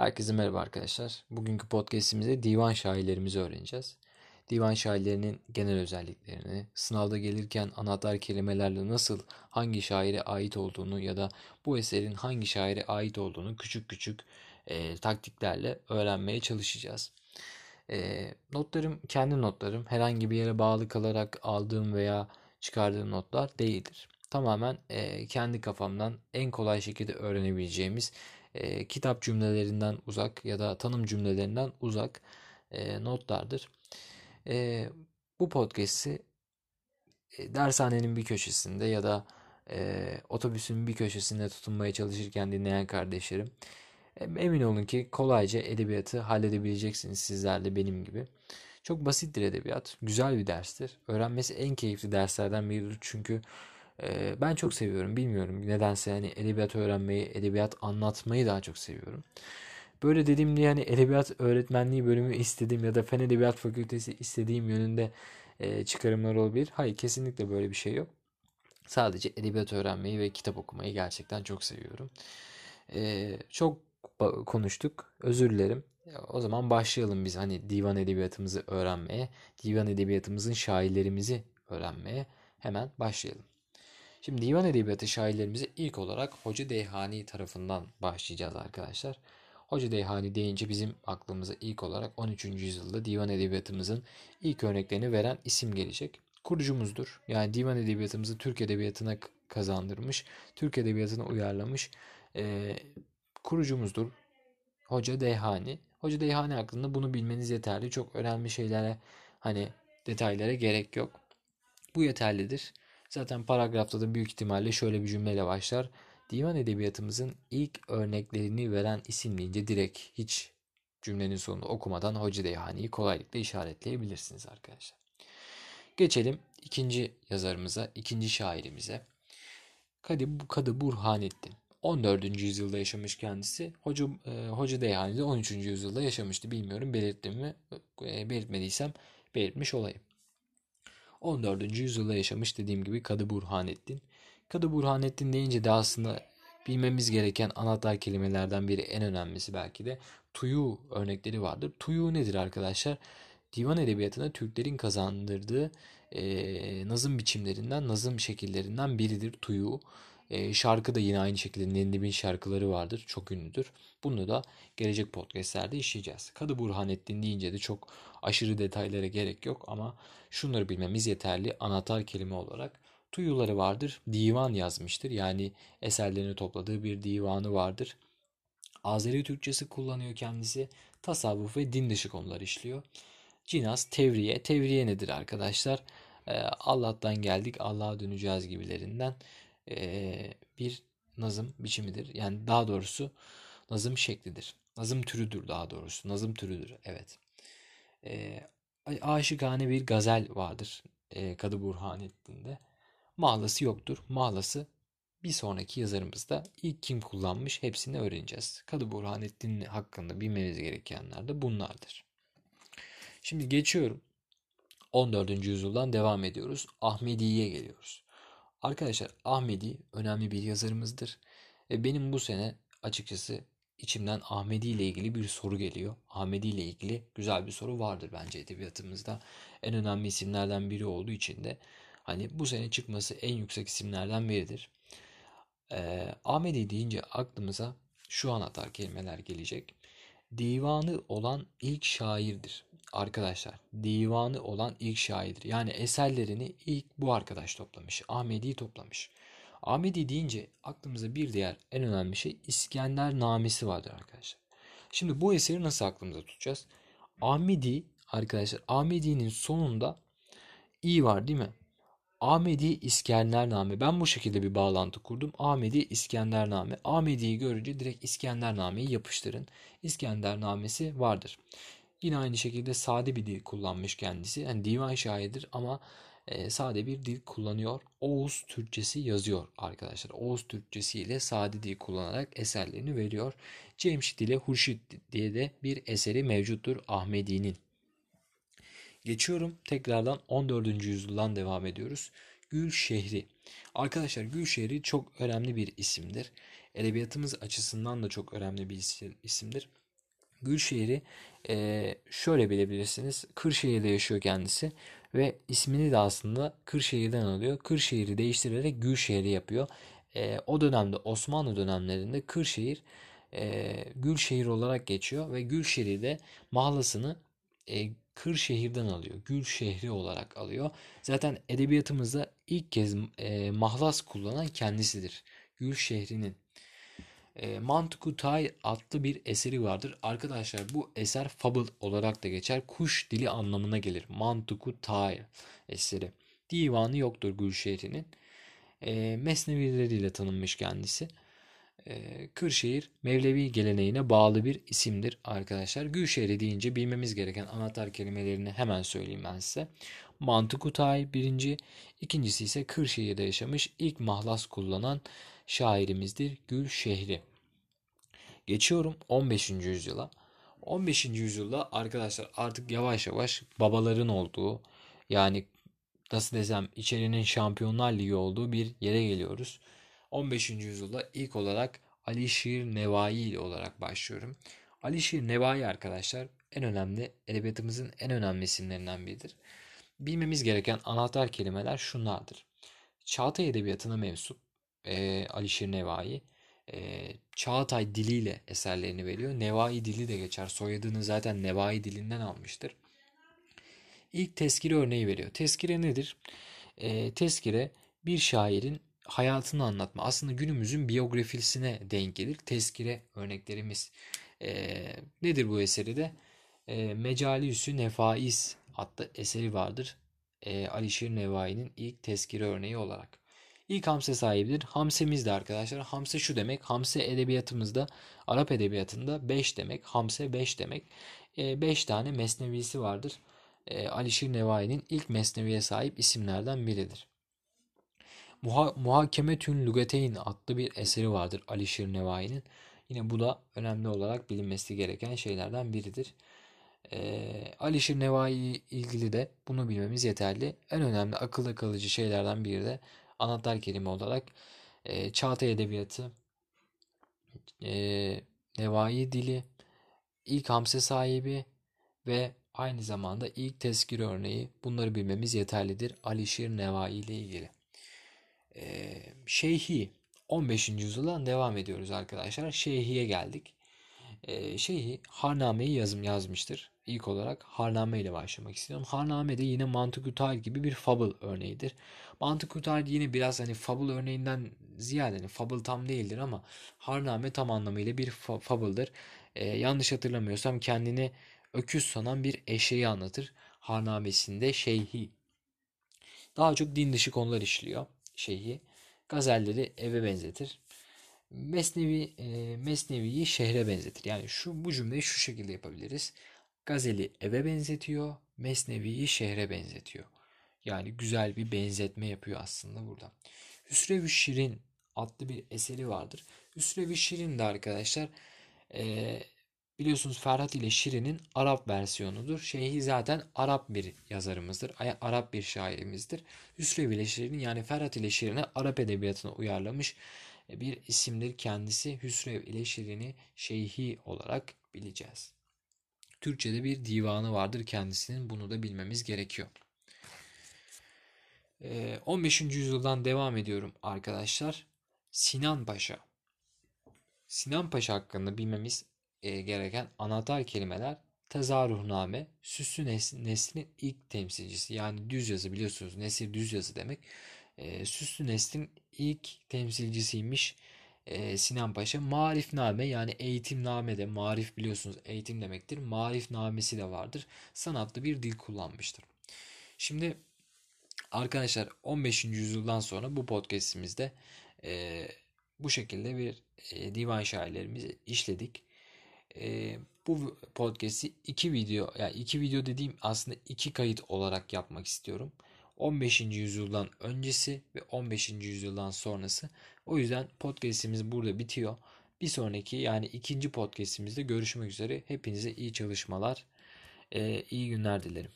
Herkese merhaba arkadaşlar. Bugünkü podcastimizde divan şairlerimizi öğreneceğiz. Divan şairlerinin genel özelliklerini, sınavda gelirken anahtar kelimelerle nasıl hangi şaire ait olduğunu ya da bu eserin hangi şaire ait olduğunu küçük küçük e, taktiklerle öğrenmeye çalışacağız. E, notlarım kendi notlarım. Herhangi bir yere bağlı kalarak aldığım veya çıkardığım notlar değildir. Tamamen e, kendi kafamdan en kolay şekilde öğrenebileceğimiz e, kitap cümlelerinden uzak ya da tanım cümlelerinden uzak e, notlardır. E, bu podcast'i e, dershanenin bir köşesinde ya da e, otobüsün bir köşesinde tutunmaya çalışırken dinleyen kardeşlerim e, emin olun ki kolayca edebiyatı halledebileceksiniz sizler de benim gibi. Çok basittir edebiyat. Güzel bir derstir. Öğrenmesi en keyifli derslerden biridir. Çünkü ben çok seviyorum. Bilmiyorum nedense yani edebiyat öğrenmeyi, edebiyat anlatmayı daha çok seviyorum. Böyle dediğim diye hani edebiyat öğretmenliği bölümü istediğim ya da fen edebiyat fakültesi istediğim yönünde e, çıkarımlar olabilir. Hayır kesinlikle böyle bir şey yok. Sadece edebiyat öğrenmeyi ve kitap okumayı gerçekten çok seviyorum. Ee, çok konuştuk. Özür dilerim. O zaman başlayalım biz hani divan edebiyatımızı öğrenmeye, divan edebiyatımızın şairlerimizi öğrenmeye hemen başlayalım. Şimdi divan edebiyatı şairlerimize ilk olarak Hoca Deyhani tarafından başlayacağız arkadaşlar. Hoca Deyhani deyince bizim aklımıza ilk olarak 13. yüzyılda divan edebiyatımızın ilk örneklerini veren isim gelecek. Kurucumuzdur. Yani divan edebiyatımızı Türk edebiyatına kazandırmış, Türk edebiyatına uyarlamış e, kurucumuzdur. Hoca Deyhani. Hoca Deyhani hakkında bunu bilmeniz yeterli. Çok önemli şeylere hani detaylara gerek yok. Bu yeterlidir. Zaten paragrafta da büyük ihtimalle şöyle bir cümleyle başlar. Divan edebiyatımızın ilk örneklerini veren isim deyince direkt hiç cümlenin sonunu okumadan Hoca Deyhani'yi kolaylıkla işaretleyebilirsiniz arkadaşlar. Geçelim ikinci yazarımıza, ikinci şairimize. Kadı, Kadı Burhanettin. 14. yüzyılda yaşamış kendisi. Hoca, e, Hoca Deyhani de 13. yüzyılda yaşamıştı. Bilmiyorum belirttim mi? E, belirtmediysem belirtmiş olayım. 14. yüzyılda yaşamış dediğim gibi Kadı Burhanettin. Kadı Burhanettin deyince de aslında bilmemiz gereken anahtar kelimelerden biri en önemlisi belki de tuyu örnekleri vardır. Tuyu nedir arkadaşlar? Divan edebiyatına Türklerin kazandırdığı e, nazım biçimlerinden, nazım şekillerinden biridir tuyu. Şarkı da yine aynı şekilde Nendib'in şarkıları vardır. Çok ünlüdür. Bunu da gelecek podcastlerde işleyeceğiz. Kadı Burhanettin deyince de çok aşırı detaylara gerek yok ama şunları bilmemiz yeterli. Anahtar kelime olarak tuyuları vardır. Divan yazmıştır. Yani eserlerini topladığı bir divanı vardır. Azeri Türkçesi kullanıyor kendisi. Tasavvuf ve din dışı konular işliyor. Cinas, tevriye. Tevriye nedir arkadaşlar? Allah'tan geldik, Allah'a döneceğiz gibilerinden bir nazım biçimidir. Yani daha doğrusu nazım şeklidir. Nazım türüdür daha doğrusu. Nazım türüdür. Evet. E, aşıkane bir gazel vardır e, Kadı Burhanettin'de. Mahlası yoktur. Mahlası bir sonraki yazarımızda ilk kim kullanmış hepsini öğreneceğiz. Kadı Burhanettin hakkında bilmeniz gerekenler de bunlardır. Şimdi geçiyorum. 14. yüzyıldan devam ediyoruz. Ahmedi'ye geliyoruz. Arkadaşlar Ahmedi önemli bir yazarımızdır. Ve benim bu sene açıkçası içimden Ahmedi ile ilgili bir soru geliyor. Ahmedi ile ilgili güzel bir soru vardır bence edebiyatımızda. En önemli isimlerden biri olduğu için de hani bu sene çıkması en yüksek isimlerden biridir. Ee, Ahmedi deyince aklımıza şu anahtar kelimeler gelecek. Divanı olan ilk şairdir. Arkadaşlar divanı olan ilk şairdir. Yani eserlerini ilk bu arkadaş toplamış. Ahmedi toplamış. Ahmedi deyince aklımıza bir diğer en önemli şey İskender Namesi vardır arkadaşlar. Şimdi bu eseri nasıl aklımıza tutacağız? Ahmedi arkadaşlar Ahmedi'nin sonunda i var değil mi? Ahmedi İskendername. Ben bu şekilde bir bağlantı kurdum. Ahmedi İskendername. Ahmedi'yi görünce direkt İskendername'yi yapıştırın. İskendernamesi vardır. Yine aynı şekilde sade bir dil kullanmış kendisi. Yani divan şairidir ama e, sade bir dil kullanıyor. Oğuz Türkçesi yazıyor arkadaşlar. Oğuz Türkçesi ile sade dil kullanarak eserlerini veriyor. Cemşit ile Hurşit diye de bir eseri mevcuttur Ahmedi'nin. Geçiyorum tekrardan 14. yüzyıldan devam ediyoruz. Gül Şehri. Arkadaşlar Gül Şehri çok önemli bir isimdir. Edebiyatımız açısından da çok önemli bir isimdir. Gülşehir'i e, şöyle bilebilirsiniz. Kırşehir'de yaşıyor kendisi ve ismini de aslında Kırşehir'den alıyor. Kırşehir'i değiştirerek Gülşehir'i yapıyor. E, o dönemde Osmanlı dönemlerinde Kırşehir e, Gülşehir olarak geçiyor ve Gülşehir'de mahlasını e, Kırşehir'den alıyor. Gül şehri olarak alıyor. Zaten edebiyatımızda ilk kez e, mahlas kullanan kendisidir. Gül şehrinin. E, Mantıku Tay adlı bir eseri vardır. Arkadaşlar bu eser fable olarak da geçer. Kuş dili anlamına gelir. Mantıku Tay eseri. Divanı yoktur Gül şehrinin. E, mesnevileriyle tanınmış kendisi. Ee, Kırşehir Mevlevi geleneğine bağlı bir isimdir arkadaşlar. Gülşehir'i deyince bilmemiz gereken anahtar kelimelerini hemen söyleyeyim ben size. Mantıkutay birinci, ikincisi ise Kırşehir'de yaşamış ilk mahlas kullanan şairimizdir Gülşehri. Geçiyorum 15. yüzyıla. 15. yüzyılda arkadaşlar artık yavaş yavaş babaların olduğu yani nasıl desem içerinin şampiyonlar ligi olduğu bir yere geliyoruz. 15. yüzyılda ilk olarak Alişir Nevai olarak başlıyorum. Alişir Nevai arkadaşlar en önemli edebiyatımızın en önemli isimlerinden biridir. Bilmemiz gereken anahtar kelimeler şunlardır. Çağatay Edebiyatı'na mensup e, Alişir Nevai e, Çağatay diliyle eserlerini veriyor. Nevai dili de geçer. Soyadını zaten Nevai dilinden almıştır. İlk tezkire örneği veriyor. Tezkire nedir? E, tezkire bir şairin hayatını anlatma. Aslında günümüzün biyografisine denk gelir. Tezkire örneklerimiz. E, nedir bu eseri de? E, Mecaliüsü Nefais adlı eseri vardır. E, Alişir Nevai'nin ilk tezkire örneği olarak. İlk hamse sahibidir. Hamsemiz de arkadaşlar. Hamse şu demek. Hamse edebiyatımızda, Arap edebiyatında 5 demek. Hamse 5 demek. 5 e, tane mesnevisi vardır. E, Alişir Nevai'nin ilk mesneviye sahip isimlerden biridir. Muha Muhakemetün Lugateyn adlı bir eseri vardır Alişir Nevai'nin. Yine bu da önemli olarak bilinmesi gereken şeylerden biridir. Ee, Alişir Nevai ilgili de bunu bilmemiz yeterli. En önemli akılda kalıcı şeylerden biri de anahtar kelime olarak e, Çağatay Edebiyatı, e, Nevai dili, ilk hamse sahibi ve aynı zamanda ilk tezkir örneği bunları bilmemiz yeterlidir Alişir Nevai ile ilgili. Ee, Şeyhi 15. yüzyıldan devam ediyoruz arkadaşlar. Şeyhi'ye geldik. Ee, Şeyhi Harname'yi yazım yazmıştır. İlk olarak Harname ile başlamak istiyorum. Harname de yine Mantıkutal gibi bir fable örneğidir. Mantıkutal yine biraz hani fable örneğinden ziyade hani fable tam değildir ama Harname tam anlamıyla bir fa- fable'dır. Ee, yanlış hatırlamıyorsam kendini öküz sanan bir eşeği anlatır. Harnamesinde Şeyhi. Daha çok din dışı konular işliyor şeyi gazelleri eve benzetir. Mesnevi e, Mesnevi'yi şehre benzetir. Yani şu bu cümleyi şu şekilde yapabiliriz. Gazeli eve benzetiyor, Mesnevi'yi şehre benzetiyor. Yani güzel bir benzetme yapıyor aslında burada. Hüsrev-i Şirin adlı bir eseri vardır. Hüsrev-i Şirin de arkadaşlar e, Biliyorsunuz Ferhat ile Şirin'in Arap versiyonudur. Şeyhi zaten Arap bir yazarımızdır. Arap bir şairimizdir. Hüsrev ile Şirin yani Ferhat ile Şirin'i Arap edebiyatına uyarlamış bir isimdir kendisi. Hüsrev ile Şirin'i Şeyhi olarak bileceğiz. Türkçe'de bir divanı vardır kendisinin. Bunu da bilmemiz gerekiyor. 15. Ee, yüzyıldan devam ediyorum arkadaşlar. Sinan Paşa. Sinan Paşa hakkında bilmemiz e, gereken anahtar kelimeler tezahürname, süslü neslin ilk temsilcisi. Yani düz yazı biliyorsunuz nesil düz yazı demek. E, süslü neslin ilk temsilcisiymiş e, Sinan Paşa. Marifname yani eğitimname de marif biliyorsunuz eğitim demektir. Marifnamesi de vardır. Sanatlı bir dil kullanmıştır. Şimdi arkadaşlar 15. yüzyıldan sonra bu podcastimizde e, bu şekilde bir e, divan şairlerimizi işledik e, bu podcast'i iki video yani iki video dediğim aslında iki kayıt olarak yapmak istiyorum. 15. yüzyıldan öncesi ve 15. yüzyıldan sonrası. O yüzden podcast'imiz burada bitiyor. Bir sonraki yani ikinci podcast'imizde görüşmek üzere. Hepinize iyi çalışmalar, e, iyi günler dilerim.